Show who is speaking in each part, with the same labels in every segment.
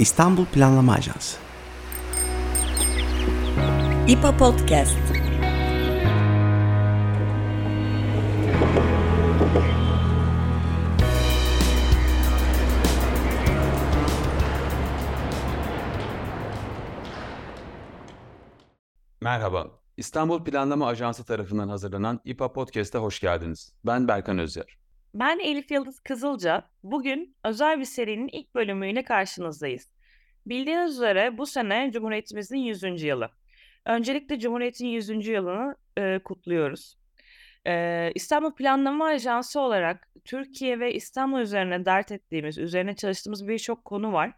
Speaker 1: İstanbul Planlama Ajansı.
Speaker 2: İPA Podcast.
Speaker 3: Merhaba. İstanbul Planlama Ajansı tarafından hazırlanan İPA Podcast'a hoş geldiniz. Ben Berkan Özyer.
Speaker 4: Ben Elif Yıldız Kızılca. Bugün özel bir serinin ilk bölümüyle karşınızdayız. Bildiğiniz üzere bu sene Cumhuriyetimizin 100. yılı. Öncelikle Cumhuriyet'in 100. yılını e, kutluyoruz. E, İstanbul Planlama Ajansı olarak Türkiye ve İstanbul üzerine dert ettiğimiz, üzerine çalıştığımız birçok konu var.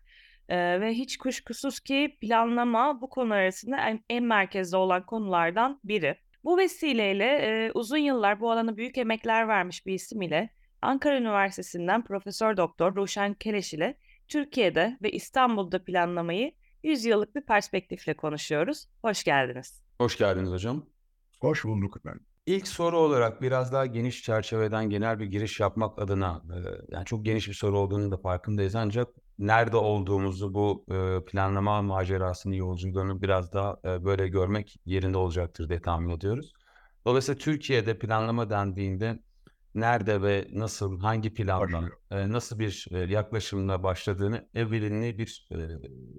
Speaker 4: E, ve hiç kuşkusuz ki planlama bu konu arasında en, en merkezde olan konulardan biri. Bu vesileyle e, uzun yıllar bu alana büyük emekler vermiş bir isim ile Ankara Üniversitesi'nden Profesör Doktor Ruşen Keleş ile Türkiye'de ve İstanbul'da planlamayı 100 yıllık bir perspektifle konuşuyoruz. Hoş geldiniz.
Speaker 3: Hoş geldiniz hocam.
Speaker 5: Hoş bulduk efendim.
Speaker 3: İlk soru olarak biraz daha geniş çerçeveden genel bir giriş yapmak adına, e, yani çok geniş bir soru olduğunu da farkındayız ancak nerede olduğumuzu bu e, planlama macerasının yolculuğunu biraz daha e, böyle görmek yerinde olacaktır diye tahmin ediyoruz. Dolayısıyla Türkiye'de planlama dendiğinde nerede ve nasıl, hangi planla, e, nasıl bir e, yaklaşımla başladığını evvelinli bir e,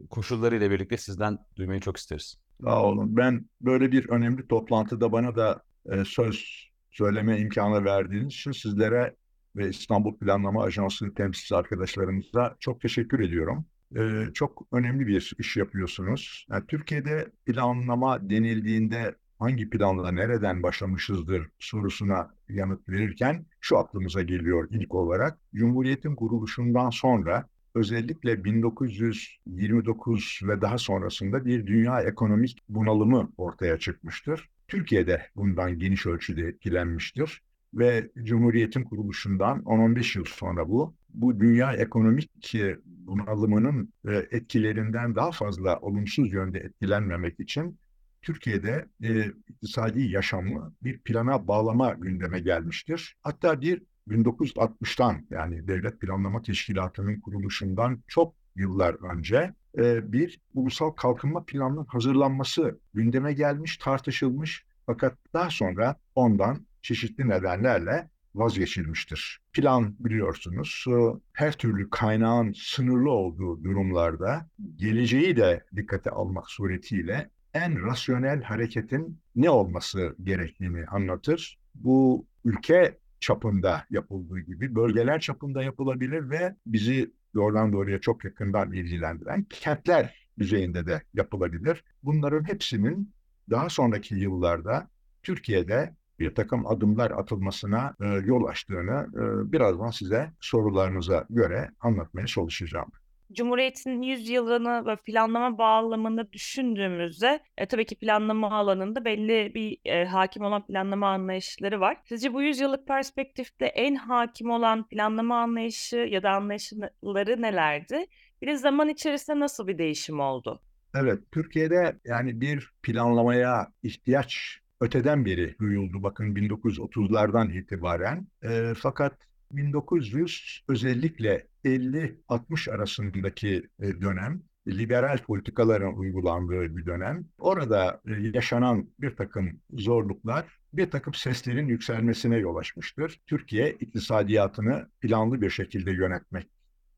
Speaker 3: koşullarıyla birlikte sizden duymayı çok isteriz.
Speaker 5: Sağ olun. Ben böyle bir önemli toplantıda bana da e, söz söyleme imkanı verdiğiniz için sizlere ve İstanbul Planlama Ajansı temsilci arkadaşlarımıza çok teşekkür ediyorum. Ee, çok önemli bir iş yapıyorsunuz. Yani Türkiye'de planlama denildiğinde hangi planla nereden başlamışızdır sorusuna yanıt verirken şu aklımıza geliyor ilk olarak. Cumhuriyet'in kuruluşundan sonra özellikle 1929 ve daha sonrasında bir dünya ekonomik bunalımı ortaya çıkmıştır. Türkiye'de bundan geniş ölçüde etkilenmiştir ve Cumhuriyet'in kuruluşundan 10-15 yıl sonra bu, bu dünya ekonomik bunalımının e, etkilerinden daha fazla olumsuz yönde etkilenmemek için Türkiye'de e, iktisadi yaşamı bir plana bağlama gündeme gelmiştir. Hatta bir 1960'tan yani Devlet Planlama Teşkilatı'nın kuruluşundan çok yıllar önce e, bir ulusal kalkınma planının hazırlanması gündeme gelmiş, tartışılmış fakat daha sonra ondan çeşitli nedenlerle vazgeçilmiştir. Plan biliyorsunuz her türlü kaynağın sınırlı olduğu durumlarda geleceği de dikkate almak suretiyle en rasyonel hareketin ne olması gerektiğini anlatır. Bu ülke çapında yapıldığı gibi bölgeler çapında yapılabilir ve bizi doğrudan doğruya çok yakından ilgilendiren kentler düzeyinde de yapılabilir. Bunların hepsinin daha sonraki yıllarda Türkiye'de bir takım adımlar atılmasına e, yol açtığını e, birazdan size sorularınıza göre anlatmaya çalışacağım.
Speaker 4: Cumhuriyet'in 100 yılını ve planlama bağlamında düşündüğümüzde e, tabii ki planlama alanında belli bir e, hakim olan planlama anlayışları var. Sizce bu 100 yıllık perspektifte en hakim olan planlama anlayışı ya da anlayışları nelerdi? Bir de zaman içerisinde nasıl bir değişim oldu?
Speaker 5: Evet, Türkiye'de yani bir planlamaya ihtiyaç öteden beri duyuldu. Bakın 1930'lardan itibaren. E, fakat 1900 özellikle 50-60 arasındaki e, dönem liberal politikaların uygulandığı bir dönem. Orada e, yaşanan bir takım zorluklar bir takım seslerin yükselmesine yol açmıştır. Türkiye iktisadiyatını planlı bir şekilde yönetmek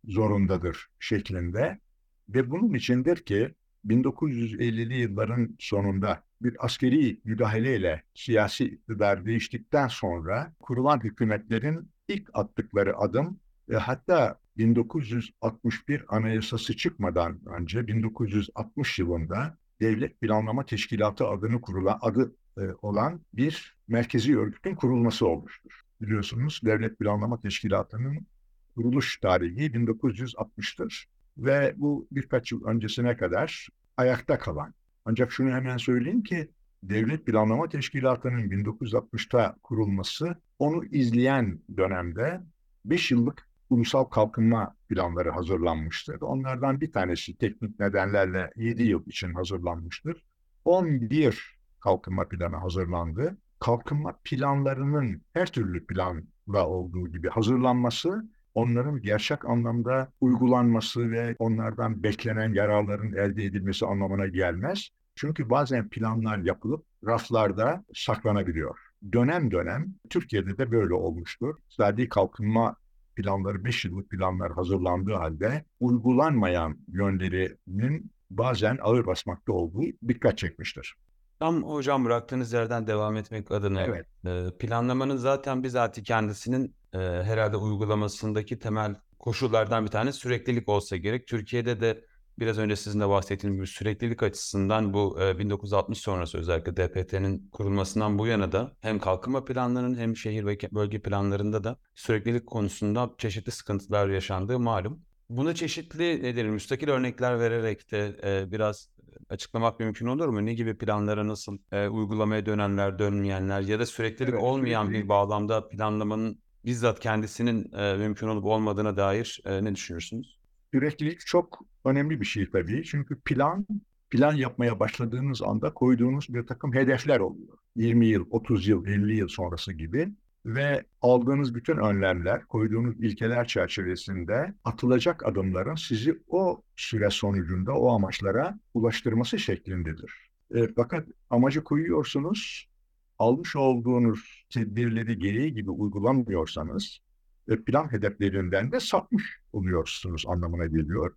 Speaker 5: zorundadır şeklinde ve bunun içindir ki 1950'li yılların sonunda bir askeri müdahaleyle siyasi iktidar değiştikten sonra kurulan hükümetlerin ilk attıkları adım ve hatta 1961 anayasası çıkmadan önce 1960 yılında Devlet Planlama Teşkilatı adını kurulan adı e, olan bir merkezi örgütün kurulması olmuştur. Biliyorsunuz Devlet Planlama Teşkilatı'nın kuruluş tarihi 1960'tır ve bu birkaç yıl öncesine kadar ayakta kalan. Ancak şunu hemen söyleyeyim ki Devlet Planlama Teşkilatı'nın 1960'ta kurulması onu izleyen dönemde 5 yıllık ulusal kalkınma planları hazırlanmıştır. Onlardan bir tanesi teknik nedenlerle 7 yıl için hazırlanmıştır. 11 kalkınma planı hazırlandı. Kalkınma planlarının her türlü planla olduğu gibi hazırlanması onların gerçek anlamda uygulanması ve onlardan beklenen yararların elde edilmesi anlamına gelmez. Çünkü bazen planlar yapılıp raflarda saklanabiliyor. Dönem dönem Türkiye'de de böyle olmuştur. İktisadi kalkınma planları, 5 yıllık planlar hazırlandığı halde uygulanmayan yönlerinin bazen ağır basmakta olduğu dikkat çekmiştir.
Speaker 3: Tam hocam bıraktığınız yerden devam etmek adına
Speaker 5: Evet.
Speaker 3: e, planlamanın zaten bizatihi kendisinin e, herhalde uygulamasındaki temel koşullardan bir tane süreklilik olsa gerek. Türkiye'de de biraz önce sizin de bahsettiğiniz gibi süreklilik açısından bu e, 1960 sonrası özellikle DPT'nin kurulmasından bu yana da hem kalkınma planlarının hem şehir ve bölge planlarında da süreklilik konusunda çeşitli sıkıntılar yaşandığı malum. Buna çeşitli ne diyelim müstakil örnekler vererek de biraz açıklamak mümkün olur mu? Ne gibi planlara nasıl e, uygulamaya dönenler, dönmeyenler ya da süreklilik
Speaker 5: Evet,
Speaker 3: olmayan
Speaker 5: sürekli-
Speaker 3: bir bağlamda planlamanın bizzat kendisinin e, mümkün olup olmadığına dair e, ne düşünürsünüz?
Speaker 5: Süreklilik çok önemli bir şey tabii. Çünkü plan, plan yapmaya başladığınız anda koyduğunuz bir takım hedefler oluyor. 20 yıl, 30 yıl, 50 yıl sonrası gibi ve aldığınız bütün önlemler, koyduğunuz ilkeler çerçevesinde atılacak adımların sizi o süre sonucunda o amaçlara ulaştırması şeklindedir. E, fakat amacı koyuyorsunuz, almış olduğunuz tedbirleri gereği gibi uygulamıyorsanız plan hedeflerinden de sapmış oluyorsunuz anlamına geliyor.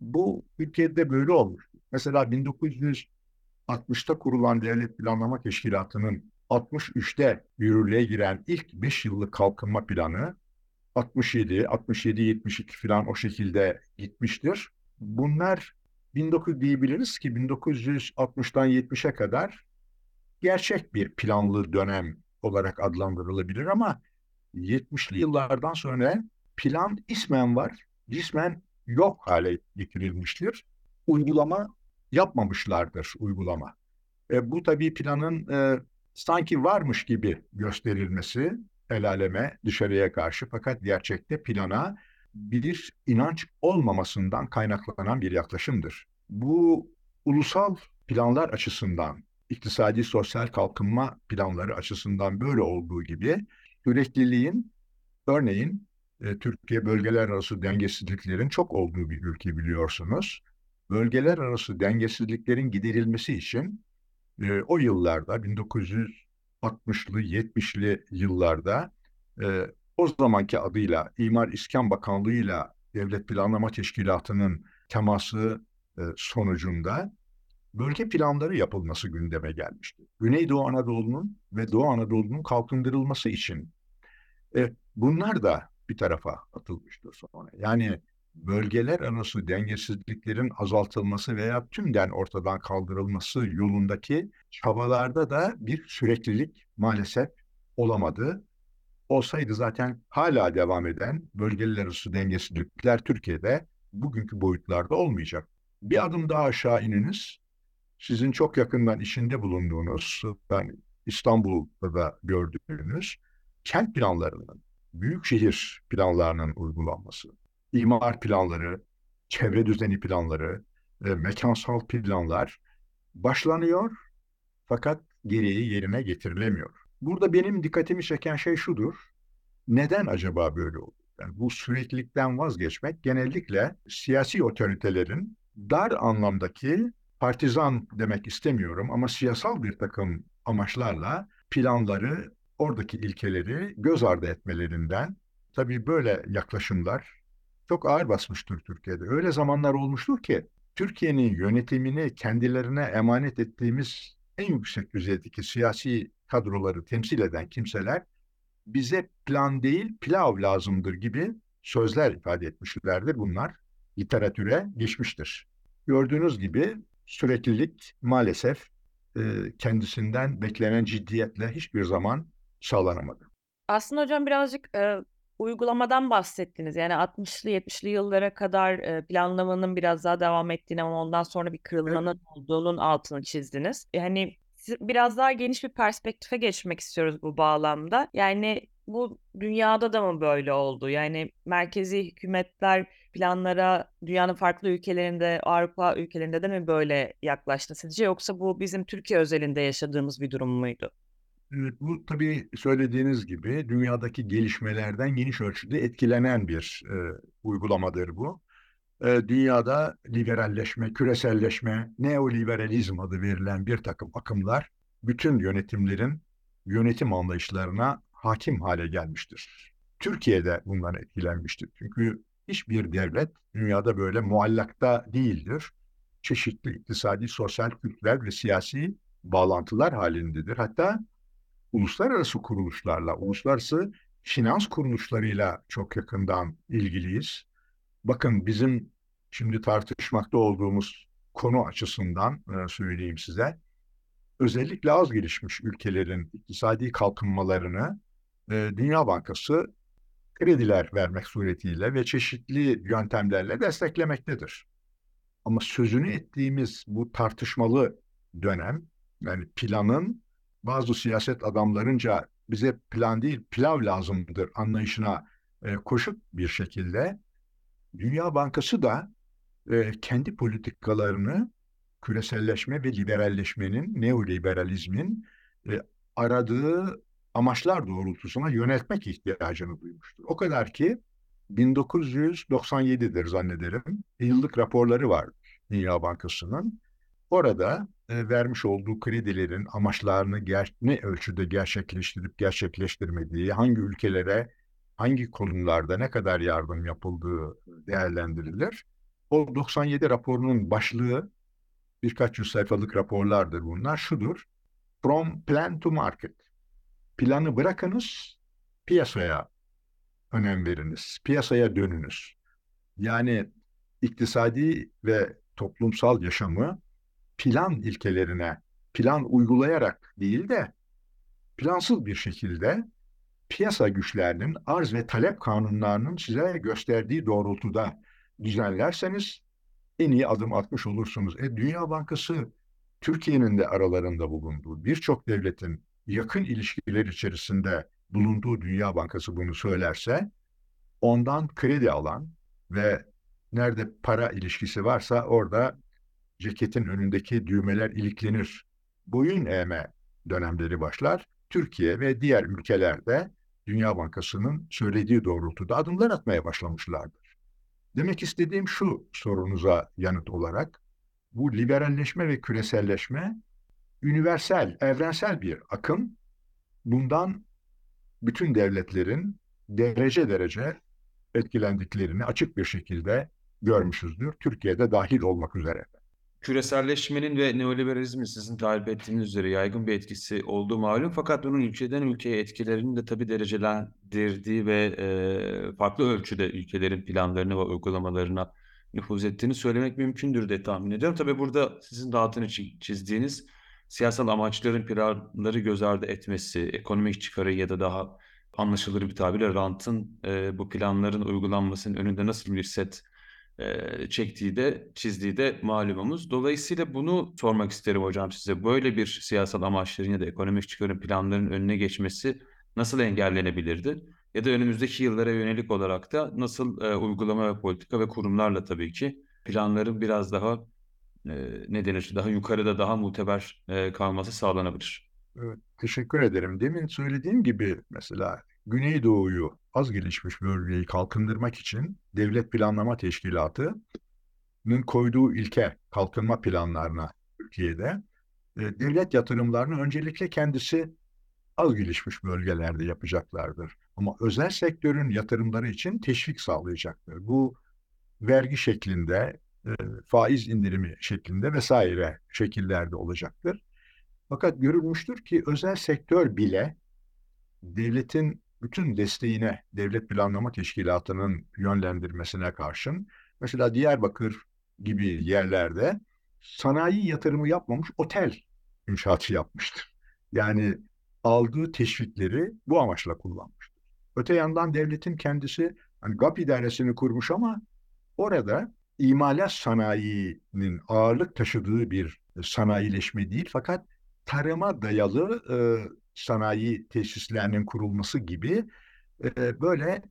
Speaker 5: Bu Türkiye'de böyle olmuş. Mesela 1960'ta kurulan Devlet Planlama Teşkilatı'nın 63'te yürürlüğe giren ilk 5 yıllık kalkınma planı 67, 67, 72 falan o şekilde gitmiştir. Bunlar 19 diyebiliriz ki 1960'tan 70'e kadar gerçek bir planlı dönem olarak adlandırılabilir ama 70'li yıllardan sonra plan ismen var, cismen yok hale getirilmiştir. Uygulama yapmamışlardır uygulama. E, bu tabii planın e, sanki varmış gibi gösterilmesi el aleme dışarıya karşı fakat gerçekte plana bir inanç olmamasından kaynaklanan bir yaklaşımdır. Bu ulusal planlar açısından, iktisadi sosyal kalkınma planları açısından böyle olduğu gibi sürekliliğin örneğin e, Türkiye bölgeler arası dengesizliklerin çok olduğu bir ülke biliyorsunuz. Bölgeler arası dengesizliklerin giderilmesi için e, o yıllarda 1960'lı 70'li yıllarda e, o zamanki adıyla İmar İskan Bakanlığı'yla Devlet Planlama Teşkilatı'nın teması e, sonucunda bölge planları yapılması gündeme gelmişti. Güneydoğu Anadolu'nun ve Doğu Anadolu'nun kalkındırılması için. E, bunlar da bir tarafa atılmıştır sonra. Yani bölgeler arası dengesizliklerin azaltılması veya tümden ortadan kaldırılması yolundaki çabalarda da bir süreklilik maalesef olamadı. Olsaydı zaten hala devam eden bölgeler arası dengesizlikler Türkiye'de bugünkü boyutlarda olmayacak. Bir adım daha aşağı ininiz. Sizin çok yakından içinde bulunduğunuz, ben İstanbul'da da gördüğünüz kent planlarının, büyükşehir planlarının uygulanması, imar planları, çevre düzeni planları, e, mekansal planlar başlanıyor fakat gereği yerine getirilemiyor. Burada benim dikkatimi çeken şey şudur. Neden acaba böyle oldu? Yani bu süreklilikten vazgeçmek genellikle siyasi otoritelerin dar anlamdaki partizan demek istemiyorum ama siyasal bir takım amaçlarla planları, oradaki ilkeleri göz ardı etmelerinden tabii böyle yaklaşımlar çok ağır basmıştır Türkiye'de. Öyle zamanlar olmuştur ki Türkiye'nin yönetimini kendilerine emanet ettiğimiz en yüksek düzeydeki siyasi kadroları temsil eden kimseler bize plan değil pilav lazımdır gibi sözler ifade etmişlerdir. Bunlar literatüre geçmiştir. Gördüğünüz gibi süreklilik maalesef kendisinden beklenen ciddiyetle hiçbir zaman sağlanamadı.
Speaker 4: Aslında hocam birazcık e, uygulamadan bahsettiniz. Yani 60'lı 70'li yıllara kadar e, planlamanın biraz daha devam ettiğini ama ondan sonra bir kırılmanın olduğunun altını çizdiniz. Yani siz- biraz daha geniş bir perspektife geçmek istiyoruz bu bağlamda. Yani bu dünyada da mı böyle oldu? Yani merkezi hükümetler planlara dünyanın farklı ülkelerinde, Avrupa ülkelerinde de mi böyle yaklaştı sizce? Yoksa bu bizim Türkiye özelinde yaşadığımız bir durum muydu?
Speaker 5: Evet, bu tabii söylediğiniz gibi dünyadaki gelişmelerden geniş ölçüde etkilenen bir e, uygulamadır bu. E, dünyada liberalleşme, küreselleşme, neoliberalizm adı verilen bir takım akımlar bütün yönetimlerin yönetim anlayışlarına hakim hale gelmiştir. Türkiye'de bundan etkilenmiştir. Çünkü hiçbir devlet dünyada böyle muallakta değildir. Çeşitli iktisadi, sosyal, kültürel ve siyasi bağlantılar halindedir. Hatta uluslararası kuruluşlarla, uluslararası finans kuruluşlarıyla çok yakından ilgiliyiz. Bakın bizim şimdi tartışmakta olduğumuz konu açısından e, söyleyeyim size. Özellikle az gelişmiş ülkelerin iktisadi kalkınmalarını e, Dünya Bankası krediler vermek suretiyle ve çeşitli yöntemlerle desteklemektedir. Ama sözünü ettiğimiz bu tartışmalı dönem, yani planın bazı siyaset adamlarınca bize plan değil pilav lazımdır anlayışına e, koşup bir şekilde Dünya Bankası da e, kendi politikalarını küreselleşme ve liberalleşmenin, neoliberalizmin e, aradığı amaçlar doğrultusuna yönetmek ihtiyacını duymuştur. O kadar ki 1997'dir zannederim. Yıllık raporları var Dünya Bankası'nın. Orada vermiş olduğu kredilerin amaçlarını ger- ne ölçüde gerçekleştirip gerçekleştirmediği, hangi ülkelere, hangi konularda ne kadar yardım yapıldığı değerlendirilir. O 97 raporunun başlığı birkaç yüz sayfalık raporlardır bunlar. Şudur. From plan to market. Planı bırakınız, piyasaya önem veriniz. Piyasaya dönünüz. Yani iktisadi ve toplumsal yaşamı plan ilkelerine, plan uygulayarak değil de plansız bir şekilde piyasa güçlerinin arz ve talep kanunlarının size gösterdiği doğrultuda düzenlerseniz en iyi adım atmış olursunuz. E, Dünya Bankası Türkiye'nin de aralarında bulunduğu birçok devletin yakın ilişkiler içerisinde bulunduğu Dünya Bankası bunu söylerse ondan kredi alan ve nerede para ilişkisi varsa orada ceketin önündeki düğmeler iliklenir. Boyun eğme dönemleri başlar. Türkiye ve diğer ülkelerde Dünya Bankası'nın söylediği doğrultuda adımlar atmaya başlamışlardır. Demek istediğim şu sorunuza yanıt olarak, bu liberalleşme ve küreselleşme universal, evrensel bir akım. Bundan bütün devletlerin derece derece etkilendiklerini açık bir şekilde görmüşüzdür. Türkiye'de dahil olmak üzere.
Speaker 3: Küreselleşmenin ve neoliberalizmin sizin tarif ettiğiniz üzere yaygın bir etkisi olduğu malum. Fakat bunun ülkeden ülkeye etkilerinin de tabii derecelendirdiği ve e, farklı ölçüde ülkelerin planlarını ve uygulamalarına nüfuz ettiğini söylemek mümkündür diye tahmin ediyorum. Tabii burada sizin de altını çizdiğiniz siyasal amaçların planları göz ardı etmesi, ekonomik çıkarı ya da daha anlaşılır bir tabirle rantın e, bu planların uygulanmasının önünde nasıl bir set çektiği de çizdiği de malumumuz. Dolayısıyla bunu sormak isterim hocam size. Böyle bir siyasal amaçların ya da ekonomik çıkarım planlarının önüne geçmesi nasıl engellenebilirdi? Ya da önümüzdeki yıllara yönelik olarak da nasıl e, uygulama ve politika ve kurumlarla tabii ki planların biraz daha e, ne denir daha yukarıda daha muteber e, kalması sağlanabilir.
Speaker 5: Evet, teşekkür ederim. Demin söylediğim gibi mesela Güneydoğu'yu az gelişmiş bölgeyi kalkındırmak için Devlet Planlama Teşkilatı'nın koyduğu ilke kalkınma planlarına Türkiye'de e, devlet yatırımlarını öncelikle kendisi az gelişmiş bölgelerde yapacaklardır. Ama özel sektörün yatırımları için teşvik sağlayacaktır. Bu vergi şeklinde, e, faiz indirimi şeklinde vesaire şekillerde olacaktır. Fakat görülmüştür ki özel sektör bile devletin bütün desteğine Devlet Planlama Teşkilatı'nın yönlendirmesine karşın mesela Diyarbakır gibi yerlerde sanayi yatırımı yapmamış otel inşaatı yapmıştır. Yani aldığı teşvikleri bu amaçla kullanmıştır. Öte yandan devletin kendisi hani GAP idaresini kurmuş ama orada imalat sanayinin ağırlık taşıdığı bir sanayileşme değil fakat tarıma dayalı e, sanayi tesislerinin kurulması gibi e, böyle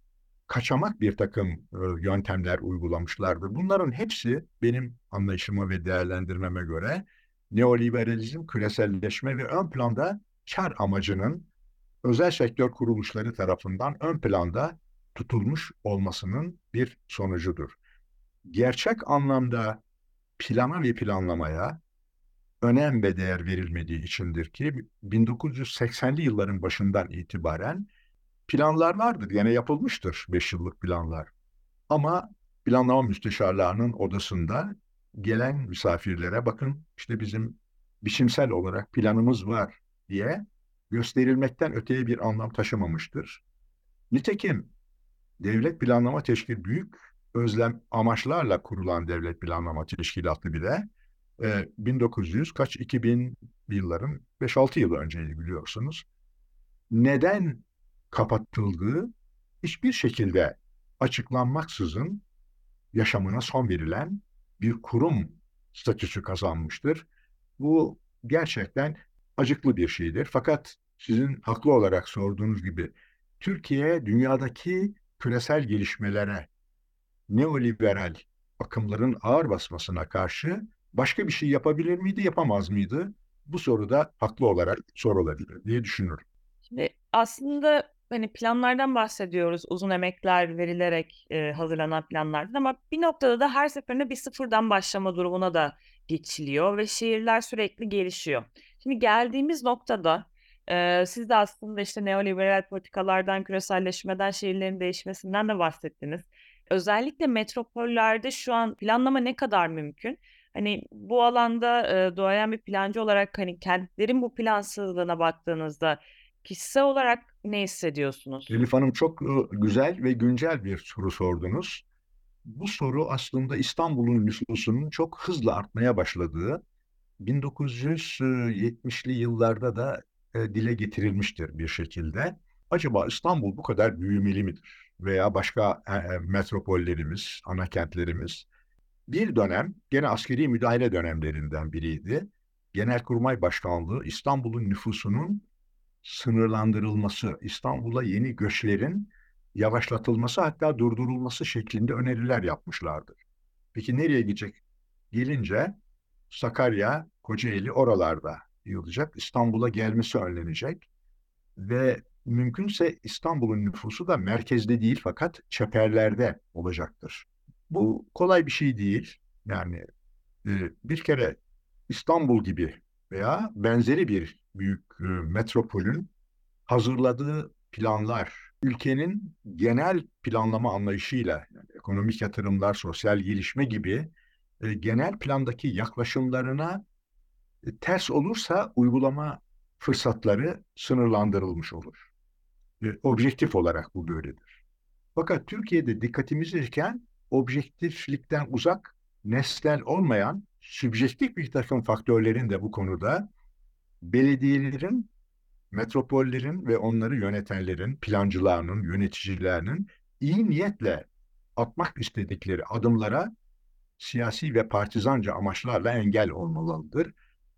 Speaker 5: kaçamak bir takım e, yöntemler uygulamışlardır. Bunların hepsi benim anlayışıma ve değerlendirmeme göre neoliberalizm, küreselleşme ve ön planda kar amacının özel sektör kuruluşları tarafından ön planda tutulmuş olmasının bir sonucudur. Gerçek anlamda plana ve planlamaya önem ve değer verilmediği içindir ki 1980'li yılların başından itibaren planlar vardır. Yine yapılmıştır 5 yıllık planlar. Ama planlama müsteşarlarının odasında gelen misafirlere bakın işte bizim biçimsel olarak planımız var diye gösterilmekten öteye bir anlam taşımamıştır. Nitekim devlet planlama teşkil büyük özlem amaçlarla kurulan devlet planlama teşkilatı bile e, 1900 kaç 2000 yılların 5-6 yıl önceydi biliyorsunuz. Neden kapatıldığı hiçbir şekilde açıklanmaksızın yaşamına son verilen bir kurum statüsü kazanmıştır. Bu gerçekten acıklı bir şeydir. Fakat sizin haklı olarak sorduğunuz gibi Türkiye dünyadaki küresel gelişmelere neoliberal akımların ağır basmasına karşı başka bir şey yapabilir miydi, yapamaz mıydı? Bu soru da haklı olarak sorulabilir diye düşünüyorum.
Speaker 4: Şimdi aslında hani planlardan bahsediyoruz uzun emekler verilerek e, hazırlanan planlardan ama bir noktada da her seferinde bir sıfırdan başlama durumuna da geçiliyor ve şehirler sürekli gelişiyor. Şimdi geldiğimiz noktada e, siz de aslında işte neoliberal politikalardan, küreselleşmeden, şehirlerin değişmesinden de bahsettiniz. Özellikle metropollerde şu an planlama ne kadar mümkün? Hani bu alanda e, doğayan bir plancı olarak hani kentlerin bu plansızlığına baktığınızda kişisel olarak ne hissediyorsunuz?
Speaker 5: Elif Hanım çok güzel ve güncel bir soru sordunuz. Bu soru aslında İstanbul'un nüfusunun çok hızla artmaya başladığı 1970'li yıllarda da dile getirilmiştir bir şekilde. Acaba İstanbul bu kadar büyümeli midir? Veya başka metropollerimiz, ana kentlerimiz bir dönem gene askeri müdahale dönemlerinden biriydi. Genelkurmay Başkanlığı İstanbul'un nüfusunun sınırlandırılması, İstanbul'a yeni göçlerin yavaşlatılması hatta durdurulması şeklinde öneriler yapmışlardır. Peki nereye gidecek? Gelince Sakarya, Kocaeli oralarda yığılacak. İstanbul'a gelmesi önlenecek. Ve mümkünse İstanbul'un nüfusu da merkezde değil fakat çeperlerde olacaktır. Bu kolay bir şey değil. Yani e, bir kere İstanbul gibi veya benzeri bir büyük e, metropolün hazırladığı planlar, ülkenin genel planlama anlayışıyla, yani ekonomik yatırımlar, sosyal gelişme gibi e, genel plandaki yaklaşımlarına e, ters olursa uygulama fırsatları sınırlandırılmış olur. E, objektif olarak bu böyledir. Fakat Türkiye'de dikkatimiz irken objektiflikten uzak, nesnel olmayan, sübjektif bir takım faktörlerin de bu konuda belediyelerin, metropollerin ve onları yönetenlerin, plancılarının, yöneticilerinin iyi niyetle atmak istedikleri adımlara siyasi ve partizanca amaçlarla engel olmalıdır.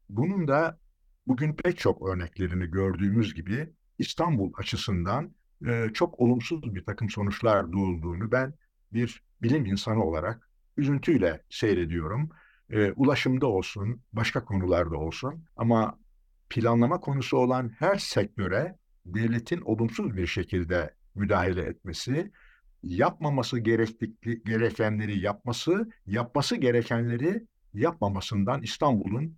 Speaker 5: Bunun da bugün pek çok örneklerini gördüğümüz gibi İstanbul açısından e, çok olumsuz bir takım sonuçlar doğulduğunu ben bir bilim insanı olarak üzüntüyle seyrediyorum. E, ulaşımda olsun, başka konularda olsun ama planlama konusu olan her sektöre devletin olumsuz bir şekilde müdahale etmesi, yapmaması gerektikli, gerekenleri yapması, yapması gerekenleri yapmamasından İstanbul'un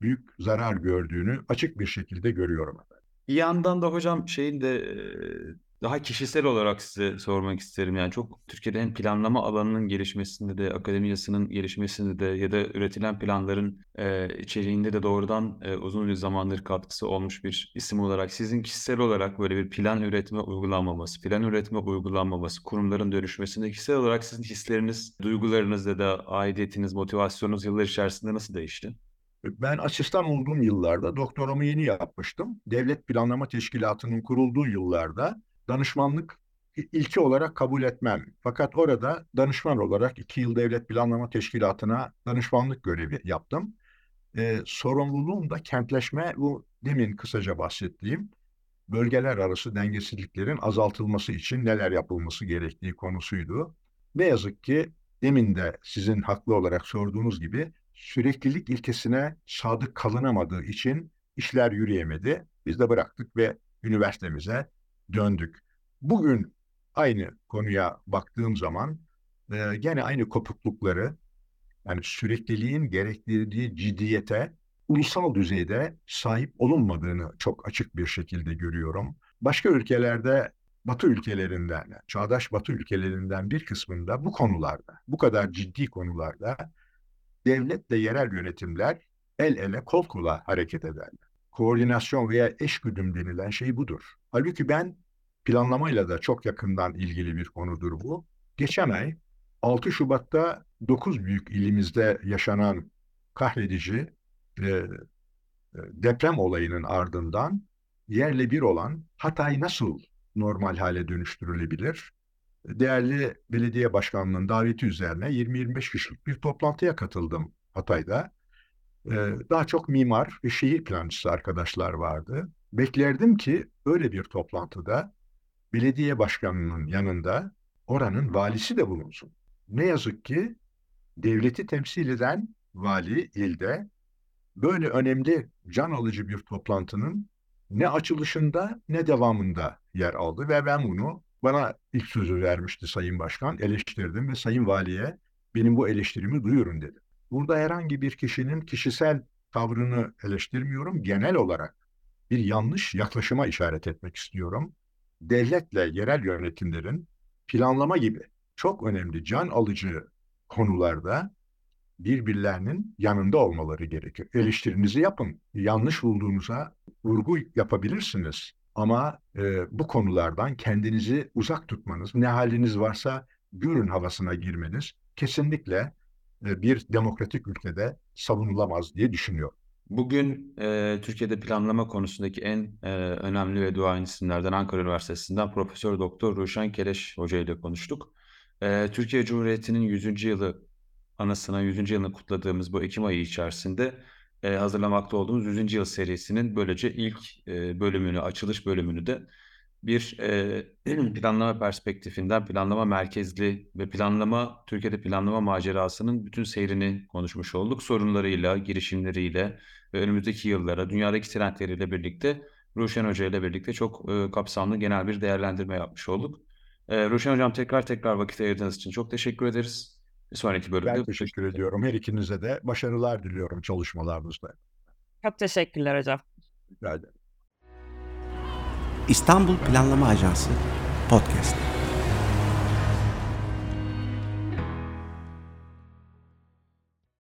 Speaker 5: büyük zarar gördüğünü açık bir şekilde görüyorum.
Speaker 3: Bir yandan da hocam şeyin de daha kişisel olarak size sormak isterim. Yani çok Türkiye'de hem planlama alanının gelişmesinde de, akademiyasının gelişmesinde de ya da üretilen planların e, içeriğinde de doğrudan e, uzun bir zamandır katkısı olmuş bir isim olarak sizin kişisel olarak böyle bir plan üretme uygulanmaması, plan üretme uygulanmaması, kurumların dönüşmesinde kişisel olarak sizin hisleriniz, duygularınız ya da aidiyetiniz, motivasyonunuz yıllar içerisinde nasıl değişti?
Speaker 5: Ben asistan olduğum yıllarda doktoramı yeni yapmıştım. Devlet Planlama Teşkilatı'nın kurulduğu yıllarda danışmanlık ilki olarak kabul etmem. Fakat orada danışman olarak iki yıl devlet planlama teşkilatına danışmanlık görevi yaptım. Ee, sorumluluğum da kentleşme bu demin kısaca bahsettiğim bölgeler arası dengesizliklerin azaltılması için neler yapılması gerektiği konusuydu. Ne yazık ki demin de sizin haklı olarak sorduğunuz gibi süreklilik ilkesine sadık kalınamadığı için işler yürüyemedi. Biz de bıraktık ve üniversitemize döndük. Bugün aynı konuya baktığım zaman e, gene aynı kopuklukları yani sürekliliğin gerektirdiği ciddiyete ulusal düzeyde sahip olunmadığını çok açık bir şekilde görüyorum. Başka ülkelerde Batı ülkelerinden, çağdaş Batı ülkelerinden bir kısmında bu konularda, bu kadar ciddi konularda devletle yerel yönetimler el ele kol kola hareket ederler. Koordinasyon veya eşgüdüm denilen şey budur. Halbuki ben planlamayla da çok yakından ilgili bir konudur bu. Geçen ay 6 Şubat'ta 9 büyük ilimizde yaşanan kahredici e, deprem olayının ardından yerle bir olan Hatay nasıl normal hale dönüştürülebilir? Değerli belediye başkanlığının daveti üzerine 20-25 kişilik bir toplantıya katıldım Hatay'da. Daha çok mimar ve şehir plancısı arkadaşlar vardı. Beklerdim ki öyle bir toplantıda belediye başkanının yanında oranın valisi de bulunsun. Ne yazık ki devleti temsil eden vali ilde böyle önemli can alıcı bir toplantının ne açılışında ne devamında yer aldı ve ben bunu bana ilk sözü vermişti Sayın Başkan eleştirdim ve Sayın Valiye benim bu eleştirimi duyurun dedi. Burada herhangi bir kişinin kişisel tavrını eleştirmiyorum. Genel olarak bir yanlış yaklaşıma işaret etmek istiyorum. Devletle yerel yönetimlerin planlama gibi çok önemli can alıcı konularda birbirlerinin yanında olmaları gerekiyor. Eleştirinizi yapın. Yanlış bulduğunuza vurgu yapabilirsiniz. Ama e, bu konulardan kendinizi uzak tutmanız, ne haliniz varsa görün havasına girmeniz kesinlikle bir demokratik ülkede savunulamaz diye düşünüyorum.
Speaker 3: Bugün e, Türkiye'de planlama konusundaki en e, önemli ve duayen isimlerden Ankara Üniversitesi'nden Profesör Doktor Ruşen Kereş Hoca ile konuştuk. E, Türkiye Cumhuriyeti'nin 100. yılı anısına 100. yılını kutladığımız bu Ekim ayı içerisinde e, hazırlamakta olduğumuz 100. yıl serisinin böylece ilk e, bölümünü, açılış bölümünü de bir e, planlama perspektifinden, planlama merkezli ve planlama, Türkiye'de planlama macerasının bütün seyrini konuşmuş olduk. Sorunlarıyla, girişimleriyle ve önümüzdeki yıllara, dünyadaki trendleriyle birlikte Ruşen Hoca ile birlikte çok e, kapsamlı genel bir değerlendirme yapmış olduk. E, Ruşen Hocam tekrar tekrar vakit ayırdığınız için çok teşekkür ederiz. Bir sonraki bölümde.
Speaker 5: Ben teşekkür ediyorum. Her ikinize de başarılar diliyorum çalışmalarınızda.
Speaker 4: Çok teşekkürler hocam.
Speaker 5: Rica ederim.
Speaker 2: İstanbul Planlama Ajansı Podcast.